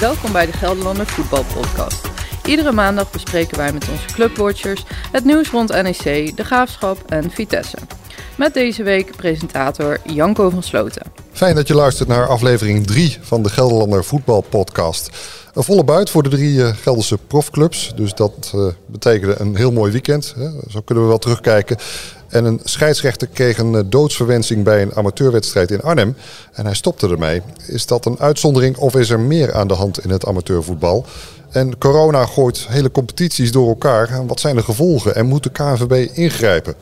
Welkom bij de Gelderlander Voetbalpodcast. Iedere maandag bespreken wij met onze clubwatchers het nieuws rond NEC, de Graafschap en Vitesse. Met deze week presentator Janko van Sloten. Fijn dat je luistert naar aflevering 3 van de Gelderlander Voetbalpodcast. Een volle buit voor de drie uh, Gelderse profclubs. Dus dat uh, betekende een heel mooi weekend. Hè. Zo kunnen we wel terugkijken. En een scheidsrechter kreeg een uh, doodsverwensing bij een amateurwedstrijd in Arnhem. En hij stopte ermee. Is dat een uitzondering of is er meer aan de hand in het amateurvoetbal? En corona gooit hele competities door elkaar. Wat zijn de gevolgen en moet de KNVB ingrijpen?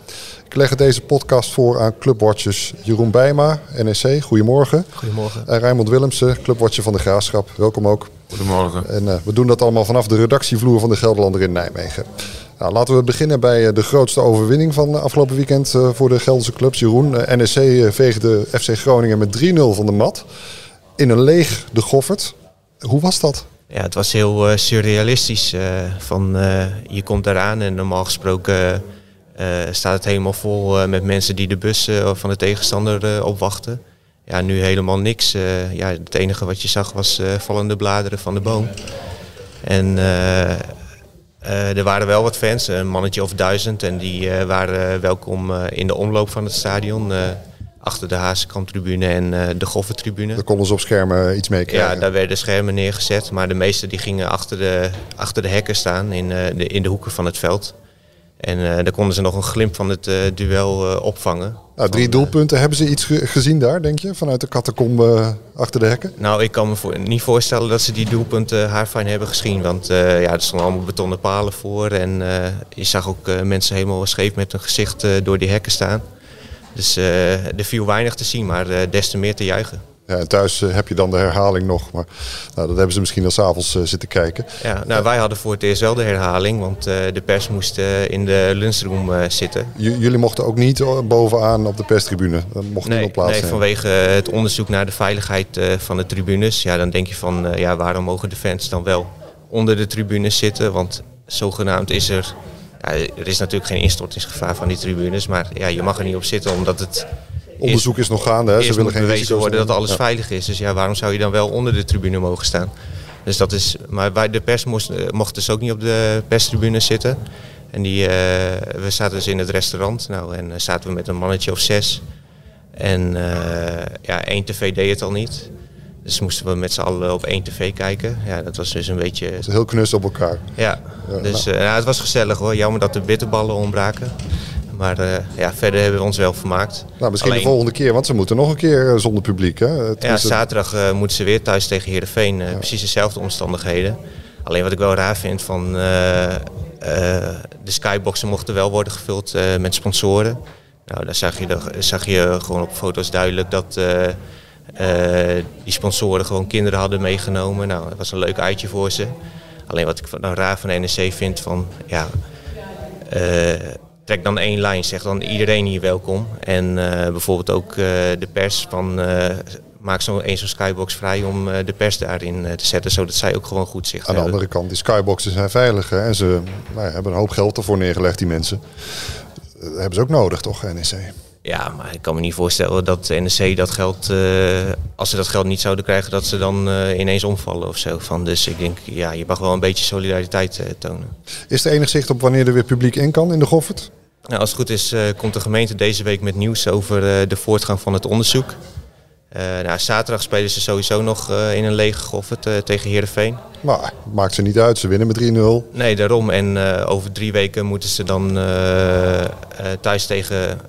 Ik leg deze podcast voor aan clubwatchers Jeroen Bijma, NEC. Goedemorgen. Goedemorgen. En Rijmond Willemsen, clubwatcher van de Graafschap. Welkom ook. Goedemorgen. En uh, we doen dat allemaal vanaf de redactievloer van de Gelderlander in Nijmegen. Nou, laten we beginnen bij de grootste overwinning van afgelopen weekend uh, voor de Gelderse clubs. Jeroen, NEC veegde FC Groningen met 3-0 van de mat. In een leeg de Goffert. Hoe was dat? Ja, het was heel surrealistisch. Van, je komt eraan en normaal gesproken staat het helemaal vol met mensen die de bus van de tegenstander opwachten. Ja, nu helemaal niks. ja, het enige wat je zag was vallende bladeren van de boom. En er waren wel wat fans, een mannetje of duizend. En die waren welkom in de omloop van het stadion achter de Hazekamp-tribune en de Goffertribune. Daar konden ze op schermen iets mee krijgen. Ja, daar werden schermen neergezet, maar de meeste die gingen achter de, achter de hekken staan in, de, in de hoeken van het veld. En uh, daar konden ze nog een glimp van het duel opvangen. Nou, drie van, hebben hebben ze iets ge gezien daar, denk je, vanuit de catacombe achter de hekken? Nou, ik kan me voor, niet voorstellen dat ze die doelpunten haarfijn hebben gezien. Want ja, er stonden allemaal betonnen palen voor. En je zag ook mensen helemaal scheef met hun gezicht door die hekken staan. Dus er viel weinig te zien, maar des te meer te juichen. Ja, en thuis uh, heb je dan de herhaling nog, maar nou, dat hebben ze misschien al s'avonds zitten kijken. Ja, nou, wij hadden voor het eerst wel de herhaling, want de pers moest in de lunchroom zitten. J jullie mochten ook niet bovenaan op de perstribune? Dat mocht nee, niet op plaats Nee, vanwege het onderzoek naar de veiligheid van de tribunes. Ja, dan denk je van, ja, waarom mogen de fans dan wel onder de tribunes zitten? Want zogenaamd is er ja, er is natuurlijk geen instortingsgevaar van die tribunes, maar ja, je mag er niet op zitten omdat het... Onderzoek is nog gaande, hè? ze willen geen bewezen worden dat alles ja. veilig is. Dus ja, waarom zou je dan wel onder de tribune mogen staan? Dus dat is, maar wij, de pers moest, mocht dus ook niet op de perstribune zitten. En die, uh, we zaten dus in het restaurant. Nou, en uh, zaten we met een mannetje of zes. En uh, ja, één tv deed het al niet. Dus moesten we met z'n allen op één tv kijken. Ja, dat was dus een beetje... Het heel knus op elkaar. Ja, ja dus nou. Uh, het was gezellig hoor. Jammer dat de bitterballen ontbraken. Maar uh, ja, verder hebben we ons wel vermaakt. Nou, misschien Alleen... de volgende keer, want ze moeten nog een keer zonder publiek. Hè? Het ja, zaterdag uh, moeten ze weer thuis tegen Heerenveen. Ja. Precies dezelfde omstandigheden. Alleen wat ik wel raar vind van... de skyboxen mochten wel worden gevuld met sponsoren. Nou, daar zag je, daar zag je gewoon op foto's duidelijk dat... Die sponsoren gewoon kinderen hadden meegenomen. Nou, dat was een leuk uitje voor ze. Alleen wat ik dan raar van de NEC vind van ja, trek dan één lijn, zeg dan iedereen hier welkom. En uh, bijvoorbeeld ook de pers van maak zo'n een zo'n skybox vrij om de pers daarin te zetten, zodat zij ook gewoon goed zicht Aan de hebben. andere kant, die skyboxen zijn veilig hè? en ze nou, hebben een hoop geld ervoor neergelegd, die mensen. Dat hebben ze ook nodig, toch, NEC? Ja, maar ik kan me niet voorstellen dat de NEC dat geld, uh, als ze dat geld niet zouden krijgen, dat ze dan uh, ineens omvallen of zo. Van, dus ik denk, ja, je mag wel een beetje solidariteit uh, tonen. Is er enig zicht op wanneer er weer publiek in kan in de Goffert? Nou, als het goed is, komt de gemeente deze week met nieuws over de voortgang van het onderzoek. nou, zaterdag spelen ze sowieso nog in een lege Goffert tegen Heerenveen. Maar maakt ze niet uit, ze winnen met 3-0. Nee, daarom. En over drie weken moeten ze dan thuis tegen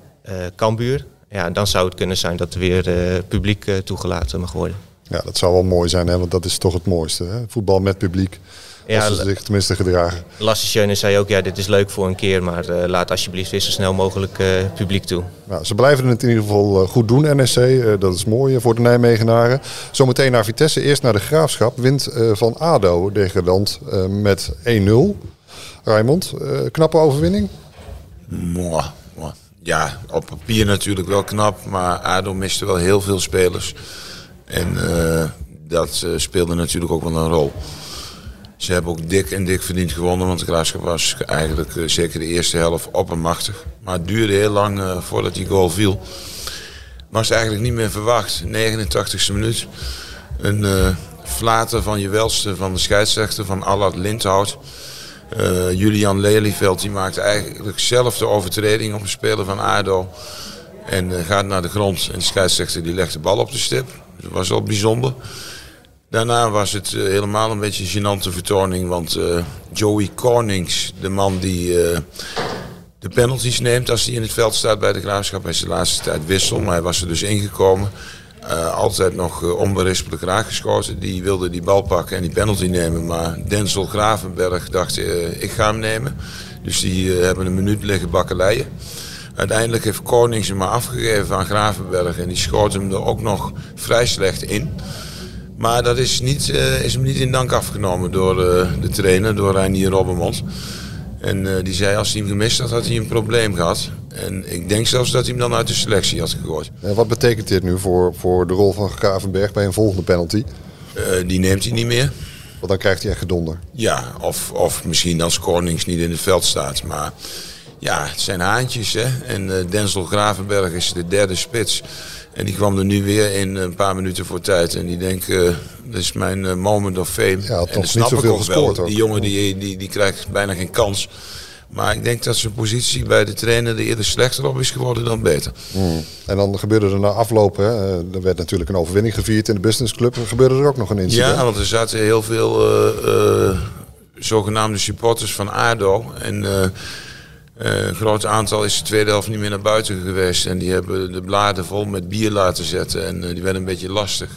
Kambuur. Ja, dan zou het kunnen zijn dat er weer uh, publiek uh, toegelaten mag worden. Ja, dat zou wel mooi zijn, hè? want dat is toch het mooiste. Hè? Voetbal met publiek. Ja, als ze zich tenminste gedragen. Lasse zei ook, ja, dit is leuk voor een keer, maar laat alsjeblieft weer zo snel mogelijk publiek toe. Nou, ze blijven het in ieder geval goed doen, NSC. dat is mooi voor de Nijmegenaren. Zometeen naar Vitesse, eerst naar de Graafschap. Wint van ADO Degerland met 1-0. Raymond, knappe overwinning? Mwah. Ja, op papier natuurlijk wel knap, maar ADO miste wel heel veel spelers. En uh, dat uh, speelde natuurlijk ook wel een rol. Ze hebben ook dik en dik verdiend gewonnen, want Graafschap was eigenlijk uh, zeker de eerste helft oppermachtig. Maar het duurde heel lang voordat die goal viel. Was eigenlijk niet meer verwacht, 89ste minuut. Een flater van je welste van de scheidsrechter van Allard Lindhout. Uh, Julian Lelyveld die maakt eigenlijk zelf de overtreding op een speler van ADO. En uh, gaat naar de grond en de scheidsrechter die legt de bal op de stip. Dat was wel bijzonder. Daarna was het uh, helemaal een beetje een gênante vertoning. Want Joey Cornings, de man die de penalties neemt als hij in het veld staat bij de Graafschap. Hij is de laatste tijd wissel, maar hij was er dus ingekomen. Uh, altijd nog uh, onberispelijk raakgeschoten. Die wilde die bal pakken en die penalty nemen. Maar Denzel Gravenberg dacht, uh, ik ga hem nemen. Dus die hebben een minuut liggen bakkeleien. Uiteindelijk heeft Konings hem maar afgegeven aan Gravenberg. En die schoot hem er ook nog vrij slecht in. Maar dat is, niet, is hem niet in dank afgenomen door de trainer, door Reinier Robbermond. En die zei als hij hem gemist had, had hij een probleem gehad. En ik denk zelfs dat hij hem dan uit de selectie had gegooid. En wat betekent dit nu voor, voor de rol van Gravenberg bij een volgende penalty? Uh, die neemt hij niet meer. Want dan krijgt hij echt gedonder. Ja, of, of misschien als Konings niet in het veld staat. Maar ja, het zijn haantjes. Hè? En uh, Denzel Gravenberg is de derde spits. En die kwam er nu weer in een paar minuten voor tijd. En die denkt, uh, dat is mijn moment of fame. Ja, en toch niet zoveel gescoord wel. Die jongen die, die, die krijgt bijna geen kans. Maar ik denk dat zijn positie bij de trainer er eerder slechter op is geworden dan beter. Mm. En dan gebeurde er na afloop, hè, er werd natuurlijk een overwinning gevierd in de businessclub. Er gebeurde er ook nog een incident. Ja, want er zaten heel veel uh, zogenaamde supporters van ADO. En uh, een groot aantal is de tweede helft niet meer naar buiten geweest. En die hebben de bladen vol met bier laten zetten. En die werden een beetje lastig.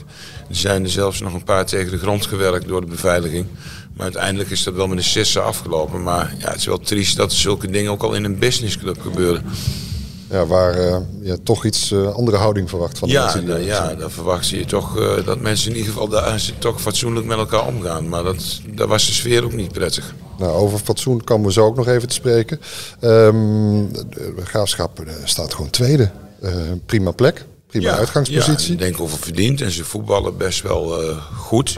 Er zijn er zelfs nog een paar tegen de grond gewerkt door de beveiliging. Maar uiteindelijk is dat wel met een sisse afgelopen. Maar ja, het is wel triest dat zulke dingen ook al in een businessclub gebeuren. Ja, waar uh, je toch iets andere houding verwacht van de ja, mensen. Nou, ja, dan verwacht je toch dat mensen in ieder geval daar toch fatsoenlijk met elkaar omgaan. Maar dat, daar was de sfeer ook niet prettig. Nou, over fatsoen komen we zo ook nog even te spreken. Um, de graafschap staat gewoon tweede. Prima plek, prima ja, uitgangspositie. Ja, ik denk over verdiend en ze voetballen best wel goed.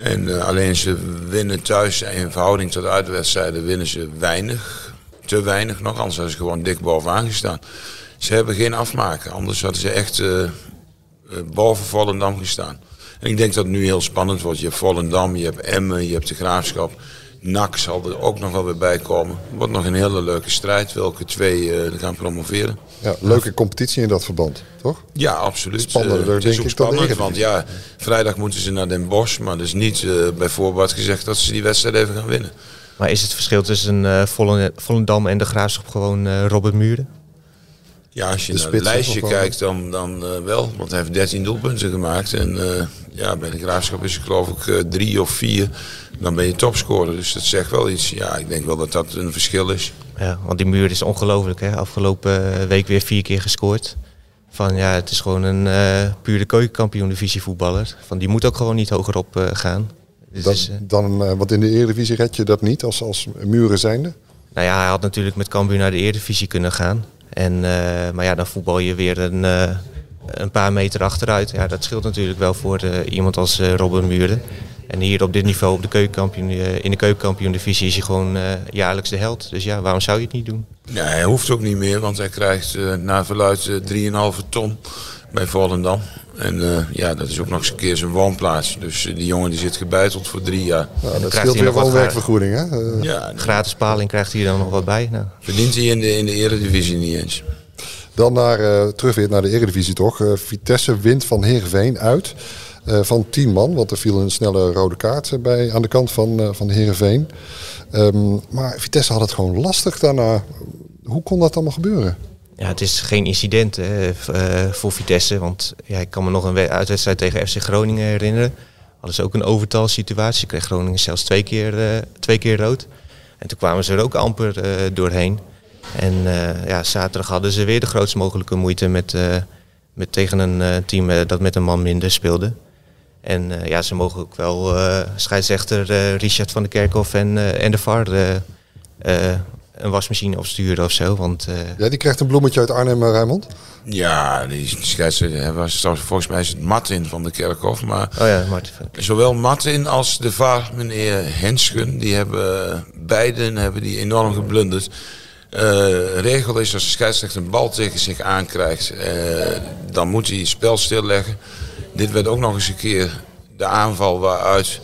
En uh, alleen ze winnen thuis in verhouding tot uitwedstrijden winnen ze weinig. Te weinig nog, anders hadden ze gewoon dik bovenaan gestaan. Ze hebben geen afmaken, anders hadden ze echt boven Volendam gestaan. En ik denk dat het nu heel spannend wordt. Je hebt Volendam, je hebt Emmen, je hebt de Graafschap. NAC zal er ook nog wel weer bij komen. Het wordt nog een hele leuke strijd welke twee uh, gaan promoveren. Ja, leuke competitie in dat verband, toch? Ja, absoluut. Spannender, uh, het is denk ook ik, dan de spannend, want ja, vrijdag moeten ze naar Den Bosch. Maar is niet uh, bij voorbaat gezegd dat ze die wedstrijd even gaan winnen. Maar is het verschil tussen uh, Volendam en de Graafschap gewoon uh, Robert Muren? Ja, als je naar het lijstje kijkt, dan, dan uh, wel. Want hij heeft 13 doelpunten gemaakt. En uh, ja, bij de Graafschap is het geloof ik uh, drie of vier. Dan ben je topscorer. Dus dat zegt wel iets. Ja, ik denk wel dat dat een verschil is. Ja, want die muur is ongelooflijk. Hè? Afgelopen week weer vier keer gescoord. Van ja, het is gewoon een uh, pure keukenkampioen divisie voetballer. Van die moet ook gewoon niet hoger op uh, gaan. Dus dat, is, dan, uh, wat in de Eredivisie red je dat niet als, als muren zijnde? Nou ja, hij had natuurlijk met Cambuur naar de Eredivisie kunnen gaan. En, uh, maar ja, dan voetbal je weer een, uh, een paar meter achteruit. Ja, dat scheelt natuurlijk wel voor uh, iemand als Robin Muren. En hier op dit niveau op de in de keukenkampioen-divisie is hij gewoon jaarlijks de held. Dus ja, waarom zou je het niet doen? Nee, hij hoeft ook niet meer, want hij krijgt naar verluid 3,5 ton bij Volendam. En uh, ja, dat is ook nog eens een keer zijn woonplaats. Dus uh, die jongen die zit gebeiteld voor drie jaar. Nou, dat scheelt weer wel werkvergoeding, hè? Uh, ja, gratis paling krijgt hij dan nog wat bij. Nou. Verdient hij in de, in de eredivisie niet eens. Dan naar, terug weer naar de eredivisie toch. Vitesse wint van Heerenveen uit. van 10 man, want er viel een snelle rode kaart bij, aan de kant van, van Heerenveen. Um, maar Vitesse had het gewoon lastig daarna. Hoe kon dat allemaal gebeuren? Ja, het is geen incident hè, uh, voor Vitesse. Want ja, ik kan me nog een uitwedstrijd tegen FC Groningen herinneren. Hadden ze ook een overtalsituatie. Kreeg Groningen zelfs twee keer, uh, twee keer rood. En toen kwamen ze er ook amper doorheen. En ja, zaterdag hadden ze weer de grootst mogelijke moeite met, met tegen een team dat met een man minder speelde. En ja, ze mogen ook wel scheidsrechter Richard van der Kerkhoff en, en de VAR een wasmachine opsturen of zo. Want, uh... Ja, die krijgt een bloemetje uit Arnhem, Rijmond. Ja, die scheidsrechter was volgens mij is het Martin van de Kerkhof. Maar oh ja, Martin. zowel Martin als de VAR, meneer Henschen, die hebben beiden hebben die enorm geblunderd. Uh, regel is als de scheidsrechter een bal tegen zich aankrijgt, uh, dan moet hij het spel stilleggen. dit werd ook nog eens een keer de aanval waaruit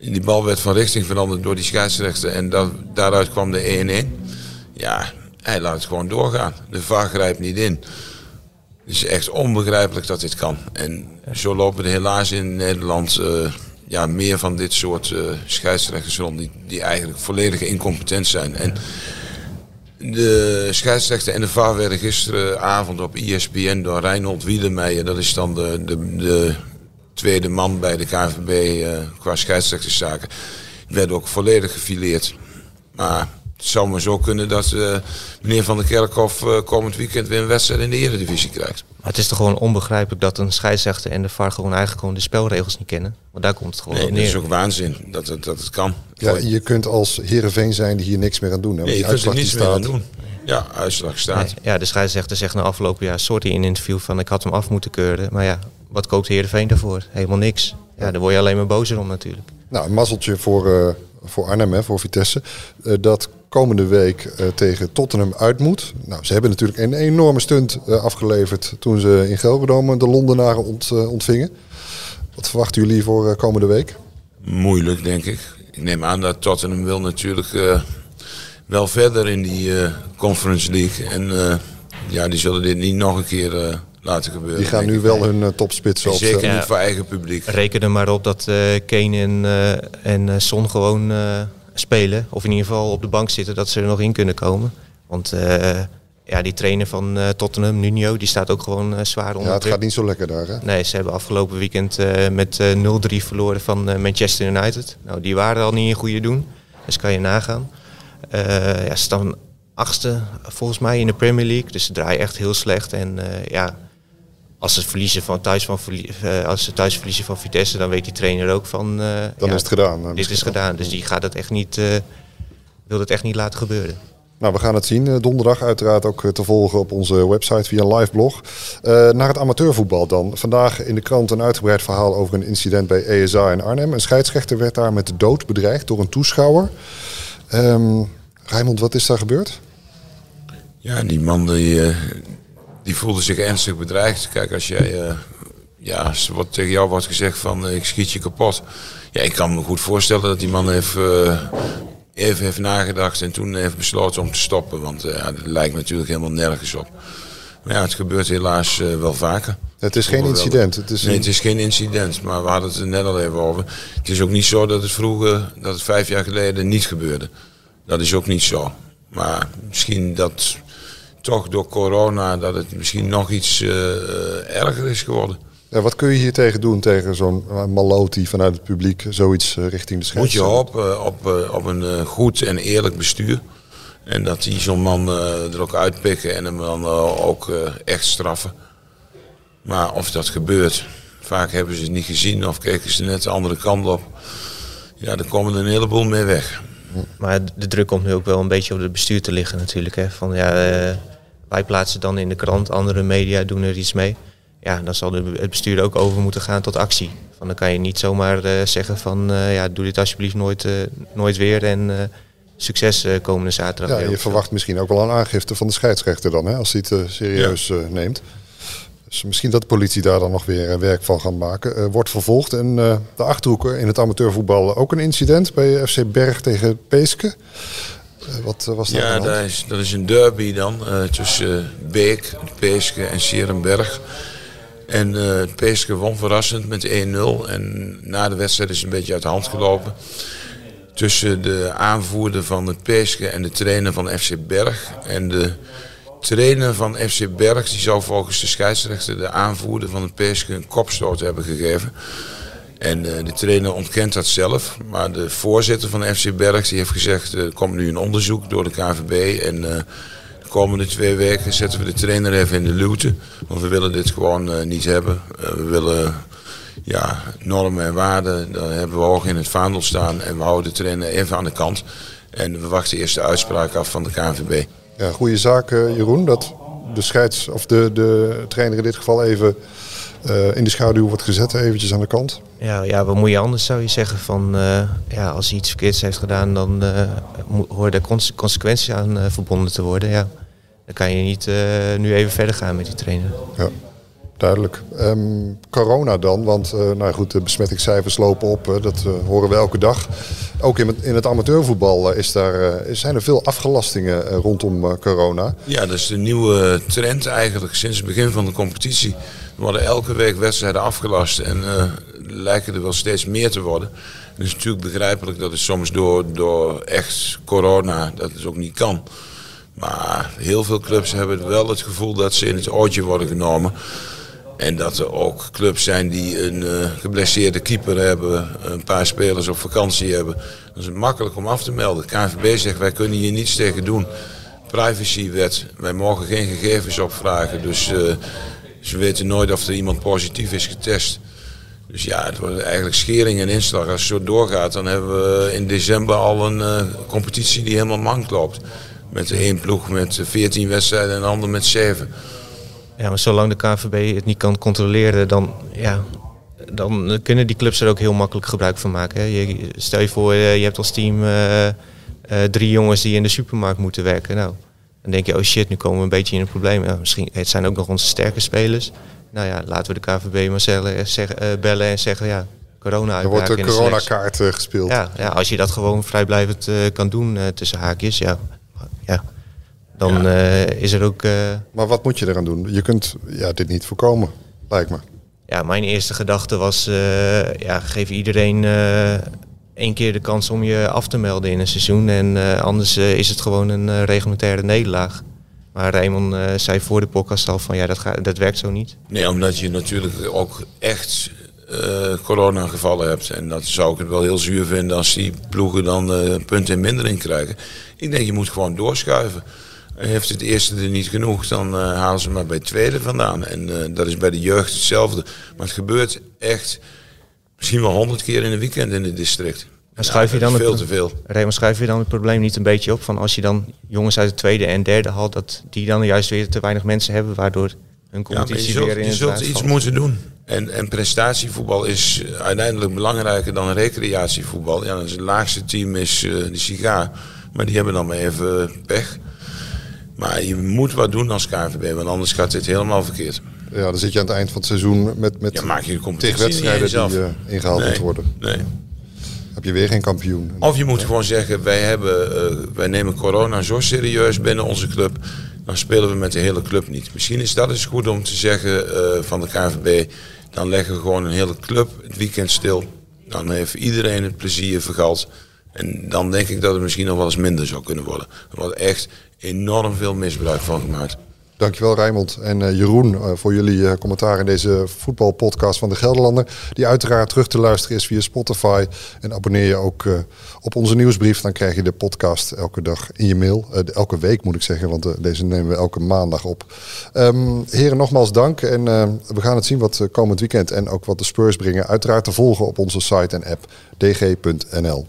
die bal werd van richting veranderd door die scheidsrechter. En daaruit kwam de 1-1. Ja, hij laat het gewoon doorgaan. De VAR grijpt niet in. Het is echt onbegrijpelijk dat dit kan. En zo lopen er helaas in Nederland uh, ja, meer van dit soort uh, scheidsrechters rond die, die eigenlijk volledig incompetent zijn. En de scheidsrechter en de VAR werden gisteravond op ESPN door Reinhold Wiedemeijer, dat is dan de, de, de tweede man bij de KVB uh, eh, qua scheidsrechterszaken, werden ook volledig gefileerd. Maar het zou maar zo kunnen dat uh, meneer Van der Kerkhoff uh, komend weekend weer een wedstrijd in de Eredivisie krijgt. Maar het is toch gewoon onbegrijpelijk dat een scheidsrechter en de VAR gewoon eigenlijk gewoon de spelregels niet kennen. Want daar komt het gewoon nee, op neer. Dat is ook waanzin dat het, dat het kan. Ja, je kunt als Heerenveen zijn die hier niks meer aan doen. Hè? Nee, je kunt er niets meer aan doen. Ja, uitslag staat. Nee, ja, de scheidsrechter zegt na afgelopen jaar sorry in een interview van ik had hem af moeten keuren. Maar ja, wat koopt Heerenveen daarvoor? Helemaal niks. Ja, daar word je alleen maar bozer om natuurlijk. Nou, een mazzeltje voor, uh, voor Arnhem, hè, voor Vitesse. Uh, dat komende week uh, tegen Tottenham uit moet. Nou, ze hebben natuurlijk een enorme stunt afgeleverd toen ze in Gelredome de Londenaren ont, ontvingen. Wat verwachten jullie voor komende week? Moeilijk, denk ik. Ik neem aan dat Tottenham wil natuurlijk wel verder in die Conference League. En ja, die zullen dit niet nog een keer laten gebeuren. Die gaan nu wel hun uh, topspits opstellen. Zeker niet voor eigen publiek. Reken er maar op dat uh, Kane en, uh, en Son gewoon spelen. Of in ieder geval op de bank zitten, dat ze er nog in kunnen komen. Want ja, die trainer van Tottenham, Nuno, die staat ook gewoon zwaar onder Ja, het gaat niet zo lekker daar hè? Nee, ze hebben afgelopen weekend met 0-3 verloren van Manchester United. Nou, die waren al niet in goede doen. Dus kan je nagaan. ja, ze staan achtste volgens mij in de Premier League. Dus ze draaien echt heel slecht. En ja, als ze verliezen van thuis van uh, als ze thuis verliezen van Vitesse, dan weet die trainer ook van. Uh, dan ja, is het gedaan. Dan dit is gedaan. Dus die gaat het echt niet, uh, wil het echt niet laten gebeuren. Nou, we gaan het zien. Donderdag uiteraard ook te volgen op onze website via een live blog. naar het amateurvoetbal dan. Vandaag in de krant een uitgebreid verhaal over een incident bij ESA in Arnhem. Een scheidsrechter werd daar met de dood bedreigd door een toeschouwer. Um, Rijmond, wat is daar gebeurd? Ja, die man die, die voelde zich ernstig bedreigd. Kijk, als jij, uh, ja, wat tegen jou wordt gezegd van uh, ik schiet je kapot. Ja, ik kan me goed voorstellen dat die man heeft, uh, even heeft nagedacht en toen heeft besloten om te stoppen. Want ja, dat lijkt natuurlijk helemaal nergens op. Maar ja, het gebeurt helaas wel vaker. Het is geen incident. Het is nee, het is geen incident. Maar we hadden het er net al even over. Het is ook niet zo dat het vroeger, dat het vijf jaar geleden niet gebeurde. Dat is ook niet zo. Maar misschien dat toch door corona dat het misschien nog iets uh, erger is geworden. Ja, wat kun je hier tegen doen, tegen zo'n uh, maloti vanuit het publiek, zoiets richting de scheidsrechter? Moet je hopen op, op een goed en eerlijk bestuur. En dat die zo'n man er ook uitpikken en hem dan ook echt straffen. Maar of dat gebeurt, vaak hebben ze het niet gezien of kijken ze net de andere kant op. Ja, dan komen er een heleboel mee weg. Maar de druk komt nu ook wel een beetje op het bestuur te liggen natuurlijk. Hè. Van, ja, wij plaatsen dan in de krant, andere media doen er iets mee. Ja, dan zal het bestuur ook over moeten gaan tot actie. Van, dan kan je niet zomaar uh, zeggen van uh, ja, doe dit alsjeblieft nooit, uh, nooit weer en succes komende zaterdag. Ja, je verwacht misschien ook wel een aangifte van de scheidsrechter dan, hè, als hij het serieus ja. neemt. Dus misschien dat de politie daar dan nog weer werk van gaat maken. wordt vervolgd. En de Achterhoeken in het amateurvoetbal ook een incident bij FC Berg tegen Peeske. Eh, wat eh, was dat? Ja, dat is, dat is een derby dan tussen Beek, Peeske en Sierenberg. En uh, Peeske won verrassend met 1-0. En na de wedstrijd is het een beetje uit de hand gelopen. Tussen de aanvoerder van het Peeske en de trainer van FC Berg. En de trainer van FC Berg die zou volgens de scheidsrechter de aanvoerder van het Peeske een kopstoot hebben gegeven. En uh, de trainer ontkent dat zelf. Maar de voorzitter van FC Berg die heeft gezegd... er komt nu een onderzoek door de KVB. En uh, de komende twee weken zetten we de trainer even in de luwte. Want we willen dit gewoon uh, niet hebben. we willen ja, normen en waarden, daar hebben we hoog in het vaandel staan. En we houden de trainer even aan de kant. En we wachten eerst de uitspraak af van de KVB. Ja, goede zaak Jeroen. Dat de scheids of de, de trainer in dit geval even uh, in de schaduw wordt gezet, eventjes aan de kant. Ja, ja wat moet je anders zou je zeggen? Van, uh, ja, als hij iets verkeerds heeft gedaan, dan uh, horen er cons consequenties aan verbonden te worden. Ja. Dan kan je niet nu even verder gaan met die trainer. Ja. Duidelijk. Ehm, corona dan, want uh, nou goed, de besmettingscijfers lopen op. dat uh, horen we elke dag. Ook in het, in het amateurvoetbal is daar, zijn er veel afgelastingen rondom corona. Ja, dat is de nieuwe trend eigenlijk sinds het begin van de competitie. Er worden elke week wedstrijden afgelast en lijken er wel steeds meer te worden. Het is natuurlijk begrijpelijk dat het soms door, door echt corona dat het ook niet kan. Maar heel veel clubs hebben wel het gevoel dat ze in het oortje worden genomen. En dat er ook clubs zijn die een uh, geblesseerde keeper hebben, een paar spelers op vakantie hebben. Dat is makkelijk om af te melden. KNVB zegt wij kunnen hier niets tegen doen. Privacywet, wij mogen geen gegevens opvragen. Dus uh, ze weten nooit of er iemand positief is getest. Dus ja, het wordt eigenlijk schering en inslag. Als het zo doorgaat, dan hebben we in december al een uh, competitie die helemaal mank loopt. Met één ploeg met 14 wedstrijden en een ander met 7. Ja, maar zolang de KVB het niet kan controleren, dan, ja, dan kunnen die clubs er ook heel makkelijk gebruik van maken. Hè. Je, stel je voor, eh, je hebt als team uh, uh, drie jongens die in de supermarkt moeten werken. Nou, dan denk je, oh shit, nu komen we een beetje in een probleem. Ja, misschien, het zijn ook nog onze sterke spelers. Nou ja, laten we de KVB maar zeggen, zeggen, bellen en zeggen, ja, corona Er wordt een coronakaart gespeeld. Ja, ja, als je dat gewoon vrijblijvend kan doen tussen haakjes, ja, ja dan uh, is er ook. Uh... Maar wat moet je eraan doen? Je kunt ja, dit niet voorkomen, lijkt me. Ja, mijn eerste gedachte was: uh, ja, geef iedereen één keer de kans om je af te melden in een seizoen. En anders is het gewoon een reglementaire nederlaag. Maar Raymond zei voor de podcast al van ja, dat, gaat, dat werkt zo niet. Nee, omdat je natuurlijk ook echt uh, corona gevallen hebt. En dat zou ik het wel heel zuur vinden als die ploegen dan uh, punten in mindering krijgen. Ik denk je moet gewoon doorschuiven. Heeft het eerste er niet genoeg, dan uh, halen ze maar bij het tweede vandaan. En uh, dat is bij de jeugd hetzelfde. Maar het gebeurt echt misschien wel honderd keer in een weekend in het district. En schuif je dan veel te veel. Raymond, schuif je dan het probleem niet een beetje op van als je dan jongens uit de tweede en derde haalt, dat die dan juist weer te weinig mensen hebben, waardoor hun competitie ja, zult, weer in Je zult iets moeten doen. En, en prestatievoetbal is uiteindelijk belangrijker dan recreatievoetbal. Ja, het laagste team is uh, de Siga, maar die hebben dan maar even pech. Maar je moet wat doen als KNVB, want anders gaat dit helemaal verkeerd. Ja, dan zit je aan het eind van het seizoen met, met ja, maak je wedstrijden die uh, ingehaald nee, worden. Nee. Heb je weer geen kampioen. Of je moet gewoon zeggen, wij, hebben, uh, wij nemen corona zo serieus binnen onze club. Dan spelen we met de hele club niet. Misschien is dat eens goed om te zeggen uh, van de KNVB. Dan leggen we gewoon een hele club het weekend stil. Dan heeft iedereen het plezier vergald. En dan denk ik dat het misschien nog wel eens minder zou kunnen worden. Er wordt echt enorm veel misbruik van gemaakt. Dankjewel Rijmond en uh, Jeroen uh, voor jullie uh, commentaar in deze voetbalpodcast van de Gelderlander. Die uiteraard terug te luisteren is via Spotify. En abonneer je ook op onze nieuwsbrief. Dan krijg je de podcast elke dag in je mail. elke week moet ik zeggen, want deze nemen we elke maandag op. Um, heren, nogmaals dank. En we gaan het zien wat komend weekend en ook wat de Spurs brengen. Uiteraard te volgen op onze site en app dg.nl.